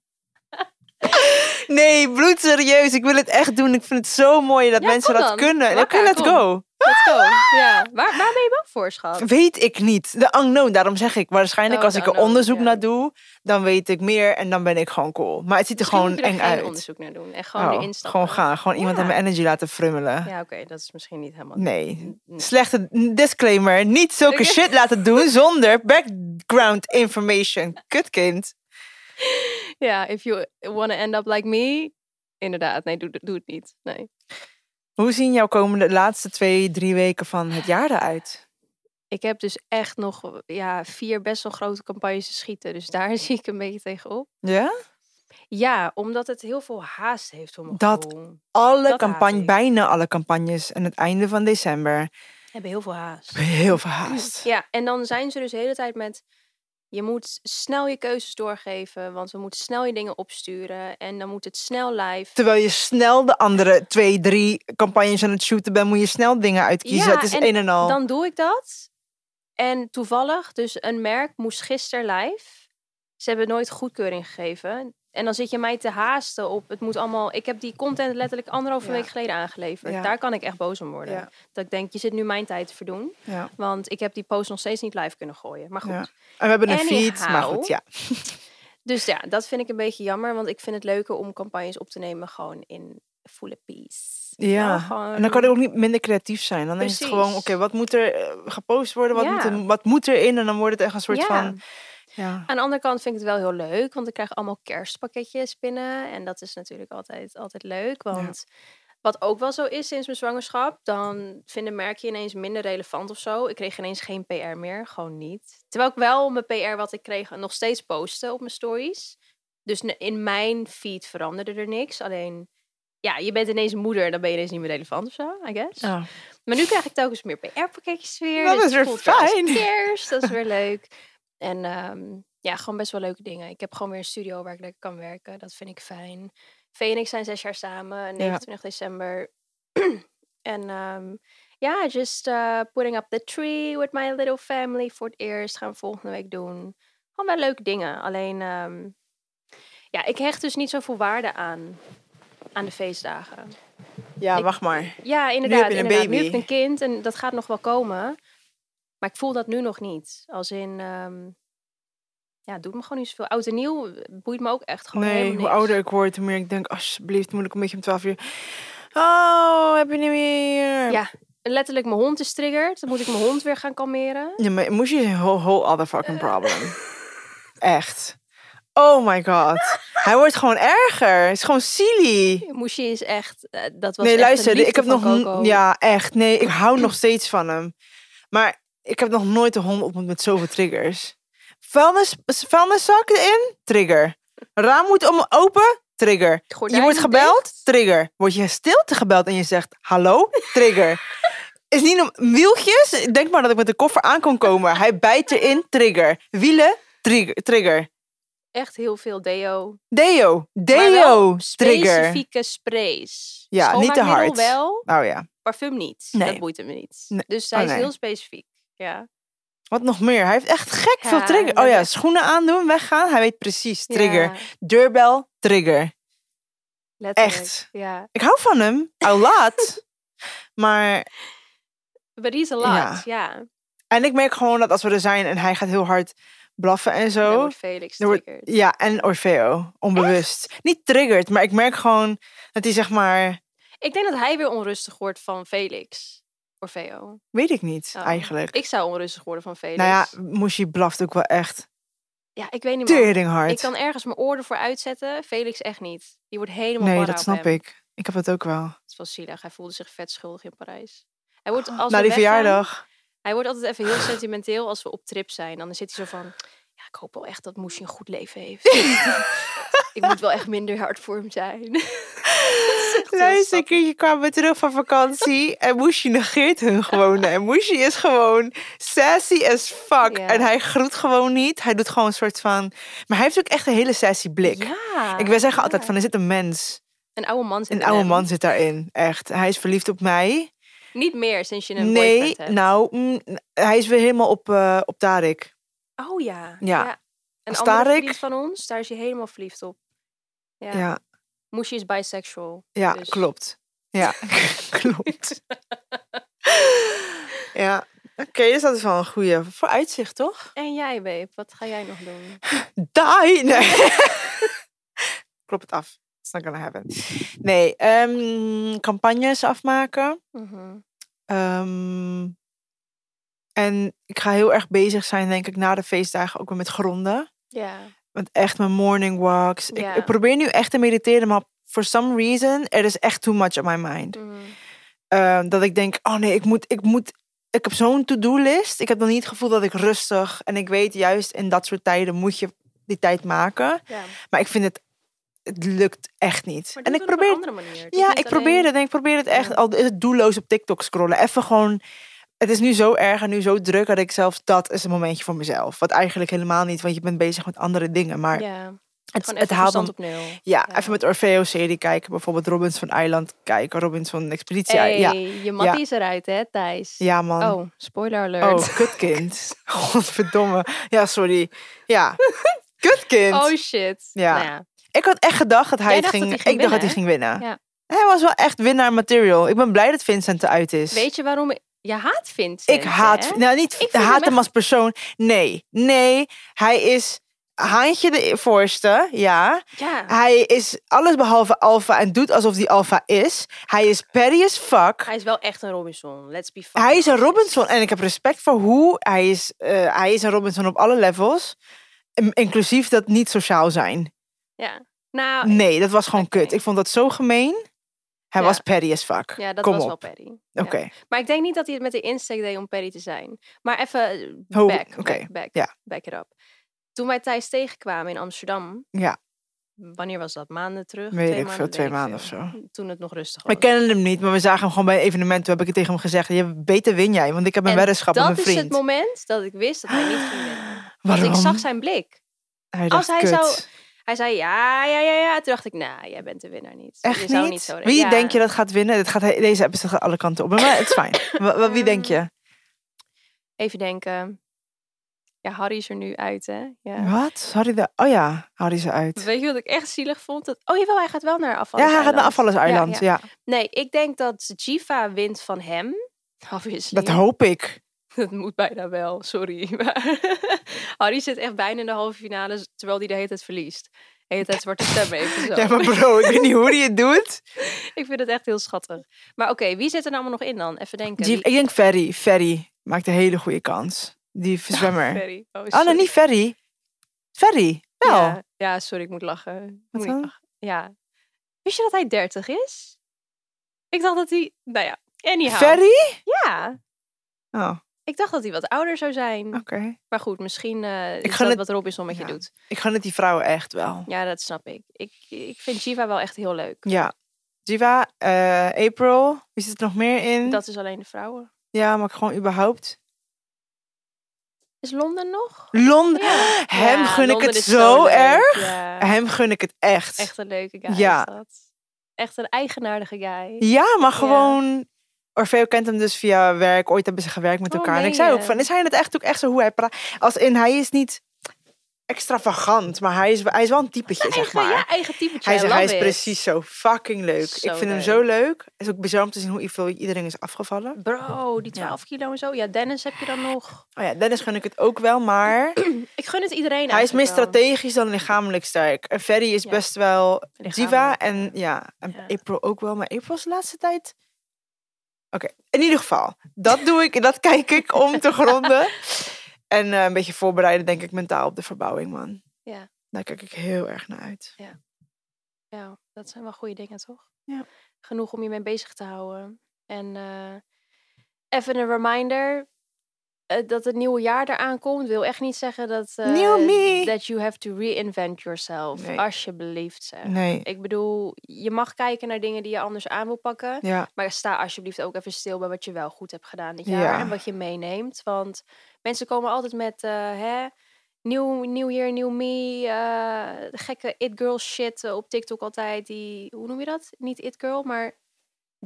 Nee, bloedserieus. Ik wil het echt doen. Ik vind het zo mooi dat Ja, mensen dat dan. kunnen. Wakka, let's go. Let's go. Ja. Waar, waar ben je bang voor, schat? Weet ik niet. De unknown, daarom zeg ik. Waarschijnlijk Oh, als de ik er unknown, onderzoek ja. naar doe, dan weet ik meer en dan ben ik gewoon cool. Maar het ziet er gewoon er eng geen uit. onderzoek naar doen. En gewoon Oh, erin stappen. gewoon gaan. Gewoon iemand Ja. aan mijn energy laten frummelen. Ja, oké. dat is misschien niet helemaal... Nee. Slechte disclaimer. Niet zulke Oké. shit laten doen zonder background information. Kutkind. Ja, if you want to end up like me... Inderdaad, nee, doe, doe het niet. Nee. Hoe zien jouw komende laatste twee, drie weken van het jaar eruit? Ik heb dus echt nog ja, vier best wel grote campagnes te schieten. Dus daar zie ik een beetje tegenop. Ja? Ja, omdat het heel veel haast heeft mijn Dat gevoel. Alle Dat campagne, bijna alle campagnes aan het einde van december. hebben heel veel haast. Heel veel haast. Ja, en dan zijn ze dus de hele tijd met... Je moet snel je keuzes doorgeven, want we moeten snel je dingen opsturen. En dan moet het snel live. Terwijl je snel de andere twee, drie campagnes aan het shooten bent, moet je snel dingen uitkiezen. Ja, het is en een en al. Dan doe ik dat. En toevallig, dus een merk moest gisteren live. Ze hebben nooit goedkeuring gegeven. En dan zit je mij te haasten op. Het moet allemaal. Ik heb die content letterlijk anderhalve Ja. week geleden aangeleverd. Ja. Daar kan ik echt boos om worden. Ja. Dat ik denk, je zit nu mijn tijd te verdoen. Want ik heb die post nog steeds niet live kunnen gooien. Maar goed. En we hebben een feed, maar Anyhow. goed, ja. Dus ja, dat vind ik een beetje jammer. Want ik vind het leuker om campagnes op te nemen gewoon in volle peace. Ja, Nou, gewoon- en dan kan het ook niet minder creatief zijn. Dan is het gewoon, oké, wat moet er eh, gepost worden? Wat, moet er, wat moet erin? En dan wordt het echt een soort van... Ja. Aan de andere kant vind ik het wel heel leuk, want ik krijg allemaal kerstpakketjes binnen. En dat is natuurlijk altijd, altijd leuk. Want wat ook wel zo is sinds mijn zwangerschap, dan vinden merken je ineens minder relevant of zo. Ik kreeg ineens geen PR meer, gewoon niet. Terwijl ik wel mijn PR wat ik kreeg nog steeds postte op mijn stories. Dus in mijn feed veranderde er niks. Alleen, ja, je bent ineens moeder, dan ben je ineens niet meer relevant of zo, I guess. Maar nu krijg ik telkens meer PR-pakketjes weer. Dat dus is weer fijn. kerst, dat is weer leuk. En ehm, ja, gewoon best wel leuke dingen. Ik heb gewoon weer een studio waar ik lekker kan werken. Dat vind ik fijn. Ik zijn zes jaar samen, 29 december. en ehm, Ja, just uh, putting up the tree with my little family voor het eerst. Gaan we volgende week doen. Gewoon wel leuke dingen. Alleen, ehm, ja, ik hecht dus niet zoveel waarde aan, aan de feestdagen. Ja, Ik- wacht maar. Ja, inderdaad. een inderdaad. Nu baby. heb ik een kind en dat gaat nog wel komen. Maar ik voel dat nu nog niet. Als in, ehm, ja, doet me gewoon niet zoveel. Oud en nieuw boeit me ook echt gewoon Nee, hoe niks. ouder ik word, hoe meer ik denk, alsjeblieft, moet ik een beetje om 12 uur. Oh, heb je niet meer? Ja. Letterlijk, mijn hond is triggerd. Dan moet ik mijn hond weer gaan kalmeren. Ja, maar moest je een whole, whole other fucking problem. Echt. Oh my god. Hij wordt gewoon erger. Het is gewoon silly. Moesje is echt, eh, dat was Nee, echt luister, ik heb nog... Coco. Ja, echt. Nee, ik hou nog steeds van hem. Maar ik heb nog nooit een hond ontmoet met zoveel triggers. Vuilnis, vuilniszak erin? Trigger. Raam moet om open? Trigger. Je wordt gebeld? dicht? Trigger. Word je stilte gebeld en je zegt hallo? Trigger. Is niet om wieltjes? Denk maar dat ik met de koffer aan kon komen. Hij bijt erin? Trigger. Wielen? Trigger. trigger. Echt heel veel deo. Deo. Deo. Trigger. specifieke sprays. Ja, niet te hard. wel, Oh ja. parfum niet. Nee. Dat boeit hem niet. Nee. Dus hij Oh, is heel specifiek. Ja. Wat nog meer? Hij heeft echt gek veel trigger. Oh ja, schoenen aandoen, weggaan. Hij weet precies. Trigger. Ja, Deurbel. Trigger. letterlijk. Echt. Ja. Ik hou van hem. A lot. maar But he's a lot. Ja. En ik merk gewoon dat als we er zijn en hij gaat heel hard blaffen en Dan zo. wordt Felix wordt-. Ja, en Orfeo. Onbewust. Niet triggerd, maar ik merk gewoon dat hij zeg maar... Ik denk dat hij weer onrustig wordt van Felix. Orfeo. Weet ik niet, Oh. eigenlijk. Ik zou onrustig worden van Felix. nou ja, Moeshi blaft ook wel echt ja, ik weet niet meer. Ik kan ergens mijn oor ervoor uitzetten. Felix echt niet. Die wordt helemaal nee, dat snap hem. ik. Ik heb het ook wel. Het is wel zielig. Hij voelde zich vet schuldig in Parijs. Hij wordt als Na die verjaardag. Hij wordt altijd even heel sentimenteel als we op trip zijn. Dan zit hij zo van... Ja, ik hoop wel echt dat Moesje een goed leven heeft. ik moet wel echt minder hard voor hem zijn. Luister, een keertje kwamen we terug van vakantie en Moeshi negeert hun gewoon. En Moeshi is gewoon sassy as fuck. Ja. En hij groet gewoon niet. Hij doet gewoon een soort van... Maar hij heeft ook echt een hele sassy blik. Ja, Ik wil zeggen altijd van, er zit een mens. Een oude man zit Een oude hem. man zit daarin. Echt. Hij is verliefd op mij. Niet meer sinds je een Nee, hebt. nou, mm, hij is weer helemaal op, eh op Tarik. Oh ja. Ja. Een Als andere Tarek- van ons, daar is hij helemaal verliefd op. Ja. Ja, Moesje is bisexual. ja, dus- klopt. Ja, klopt. ja, oké, dus dat is wel een goede vooruitzicht, toch? En jij, babe, wat ga jij nog doen? Die! Nee. Klop het af. It's not gonna happen. Nee, ehm, campagnes afmaken. Mhm. Ehm, en ik ga heel erg bezig zijn, denk ik, na de feestdagen ook weer met gronden. Ja. Want echt mijn morning walks. Ik, probeer nu echt te mediteren, maar for some reason, er is echt too much on my mind. Mhm. Ehm, dat ik denk, oh nee, ik moet, ik moet, ik heb zo'n to-do-list. Ik heb dan niet het gevoel dat ik rustig, en ik weet juist in dat soort tijden moet je die tijd maken. Maar ik vind het, het lukt echt niet. En ik probeer, een andere manier. Doe ja, ik probeer het en ik probeer het echt, al doelloos op TikTok scrollen. Even gewoon, het is nu zo erg en nu zo druk dat ik zelfs dat is een momentje voor mezelf. Wat eigenlijk helemaal niet, want je bent bezig met andere dingen. Maar Ja, het, het haalt dan op nul. ja, Ja. even met Orfeo-serie kijken. Bijvoorbeeld Robins van Eiland kijken. Robins van Expeditie. Hey, Ja, je mattie is eruit, hè, Thijs? ja, man. Oh, spoiler alert. Oh, kutkind. Godverdomme. Ja, sorry. Ja, kutkind. Oh, shit. Ja. Nou ja. ik had echt gedacht dat hij het ging... dat hij ging ik dacht dat hij ging winnen. Hij was wel echt winnaar material. Ik ben blij dat Vincent eruit is. Weet je waarom ik... Je haat Vincent, ik haat... hè? Nou, niet haat hem echt- als persoon. Nee, nee. Hij is Haantje de voorste, ja. Ja. Hij is alles behalve alfa en doet alsof hij alfa is. Hij is petty as fuck. Hij is wel echt een Robinson. Let's be fucking Hij is een. Robinson en ik heb respect voor hoe hij is. eh, hij is een Robinson op alle levels. In- Inclusief dat niet sociaal zijn. Ja. Nou, Nee, dat was gewoon kut. Ik vond dat zo gemeen. Hij Ja. was petty as fuck. ja, dat Kom was op. wel. Ja. Oké. Maar ik denk niet dat hij het met de insteek deed om Perry te zijn. Maar even eh, Ho, back, back, back, ja. back it up. Toen wij Thijs tegenkwamen in Amsterdam, Ja, wanneer was dat? Maanden terug? Weet twee ik veel, twee maanden veel. of zo. Toen het nog rustig was. we kennen hem niet, maar we zagen hem gewoon bij een evenement. Toen heb ik het tegen hem gezegd. Je, beter win jij, want ik heb een En weddenschap met dat mijn is vriend. het moment dat ik wist dat hij niet ging winnen. Want Waarom? ik zag zijn blik. Hij als hij kut. zou- Hij zei ja, ja, ja, ja. Toen dacht ik, nou, jij bent de winnaar niet. Echt je zou niet? niet zo Wie ja. denk je dat gaat winnen? Dit gaat, deze episode gaat alle kanten op. Maar het is fijn. Wie denk je? Even denken. Ja, Harry is er nu uit, hè? Ja. Wat? Harry de... Oh ja, Harry ze uit. Weet je wat ik echt zielig vond? Dat... Oh jawel, hij gaat wel naar Ja, afvallers hij gaat naar Eiland. Afvallerseiland. Ja, Ja, ja. Nee, ik denk dat Jiva wint van hem. Obviously. dat hoop ik. Dat moet bijna wel, sorry. Maar Harry zit echt bijna in de halve finale, terwijl hij de hele tijd verliest. De hele tijd zwarte stemmen even zo. Ja, maar bro, ik weet niet hoe hij het doet. Ik vind het echt heel schattig. Maar oké, wie zit er nou allemaal nog in dan? Even denken. Wie- ik denk Ferry. Ferry maakt een hele goede kans. Die zwemmer. Ferry. Oh, Oh, sorry. nee, niet Ferry. Ferry. Wel. Ja, ja, sorry, ik moet lachen. Ik Wat moet niet dan? lachen. Ja. Wist je dat hij 30 is? Ik dacht dat hij... Nou ja, anyhow. Ferry? Ja, Oh, ik dacht dat hij wat ouder zou zijn. oké. Maar goed, misschien eh is gun dat het- wat Robinson met je doet. Ik gun het die vrouwen echt wel. Ja, dat snap ik. Ik, ik vind Jiva wel echt heel leuk. Ja. Jiva, eh, April. Wie zit er nog meer in? Dat is alleen de vrouwen. Ja, maar gewoon überhaupt. Is Londen nog? Londen. Ja. Hem Ja, gun ik het is zo, erg. Hem gun ik het echt. Echt een leuke guy Ja. is dat. Echt een eigenaardige guy. Ja, maar gewoon... Orfeo kent hem dus via werk. Ooit hebben ze gewerkt met Oh, elkaar. en ik zei ook van, is hij het echt ook echt zo hoe hij praat? Als in, hij is niet extravagant, maar hij is, hij is wel een typetje, zeg maar. ja, eigen typetje. Hij, is, hij is precies zo fucking leuk. Zo ik vind hem zo leuk. Het is ook bizar om te zien hoe iedereen is afgevallen. Bro, die Ja. 12 kilo en zo. Ja, Dennis heb je dan nog. Oh ja, Dennis gun ik het ook wel, maar Ik gun het iedereen hij is meer wel. strategisch dan lichamelijk sterk. En Ferry is Ja. best wel diva en ja. en. April ook wel. Maar April is de laatste tijd... Oké, in ieder geval. Dat doe ik, dat kijk ik om te gronden. En eh, een beetje voorbereiden, denk ik, mentaal op de verbouwing, man. Ja. Daar kijk ik heel erg naar uit. Ja, dat zijn wel goede dingen, toch? Ja. Genoeg om je mee bezig te houden. En eh, even een reminder. Eh, dat het nieuwe jaar eraan komt, wil echt niet zeggen dat, New me. that you have to reinvent yourself. Nee. Alsjeblieft zeg. Nee, Ik bedoel, je mag kijken naar dingen die je anders aan wil pakken. ja, Maar sta alsjeblieft ook even stil bij wat je wel goed hebt gedaan dit jaar. Ja. En wat je meeneemt. Want mensen komen altijd met, eh, hè, nieuw, nieuw year, nieuw me. gekke it-girl shit eh, op TikTok altijd. Die, hoe noem je dat? Niet it-girl, maar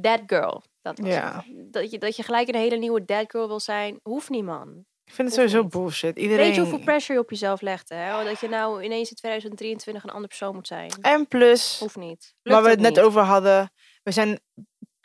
that girl. Dat Ja. Dat je, dat je gelijk een hele nieuwe that girl wil zijn. Hoeft niet, man. ik vind het Hoeft sowieso niet. bullshit. Iedereen... Weet je hoeveel pressure je op jezelf legt, hè? Dat je nou ineens in 2023 een andere persoon moet zijn. En plus, Hoeft niet. waar Lukt we het net niet. over hadden, we zijn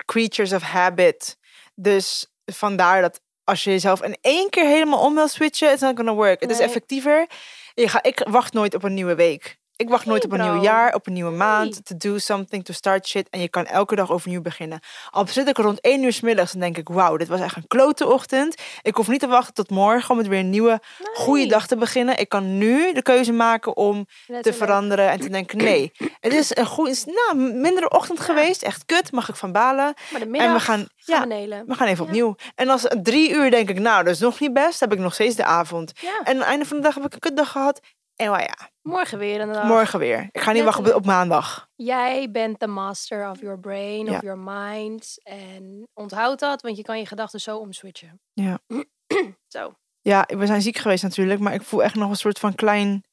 creatures of habit. Dus vandaar dat als je jezelf in één keer helemaal om wil switchen, it's not gonna work. Het is effectiever. Je ga, ik wacht nooit op een nieuwe week. Ik wacht nooit op een nieuw jaar, op een nieuwe maand. To do something, to start shit. En je kan elke dag overnieuw beginnen. Al zit ik rond één uur 's middags, dan denk ik, wauw, dit was echt een klote ochtend. Ik hoef niet te wachten tot morgen om het weer een nieuwe, goede dag te beginnen. Ik kan nu de keuze maken om te veranderen en te denken, nee, het is een goed, nou, mindere ochtend geweest, echt kut, mag ik van balen. Maar de middag en we gaan, ja, we gaan even Ja. opnieuw. En als drie uur denk ik, nou, dat is nog niet best, heb ik nog steeds de avond. En aan het einde van de dag heb ik een kutdag gehad. En well, ja, morgen weer een dag. morgen weer. Ik ga niet wachten op, maandag. Jij bent de master of your brain, Ja. of your mind. En onthoud dat, want je kan je gedachten zo omswitchen. Ja. zo. Ja, we zijn ziek geweest natuurlijk, maar ik voel echt nog een soort van klein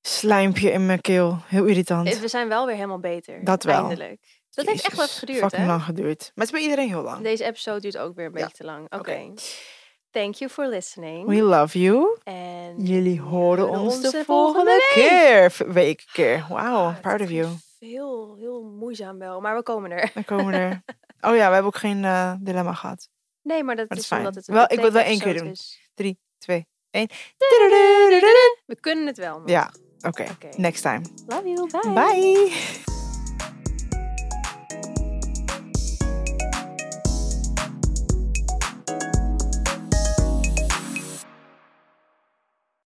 slijmpje in mijn keel. Heel irritant. We zijn wel weer helemaal beter. Dat wel. Eindelijk. Dat heeft echt even geduurd, hè? lang geduurd. Maar het is bij iedereen heel lang. Deze episode duurt ook weer een Ja. beetje te lang. Oké. Oké. Thank you for listening. We love you. En Jullie horen ons de de volgende keer. Week keer. Wauw, Ah, proud of you. Heel, heel moeizaam wel, maar we komen er. Dan komen we er. Oh ja, we hebben ook geen eh, dilemma gehad. Nee, maar dat is, fijn. omdat het een Wel, ik wil het wel één keer doen. is. Drie, twee, één. We kunnen het wel. Ja, oké. Oké. Next time. Love you. Bye. Bye.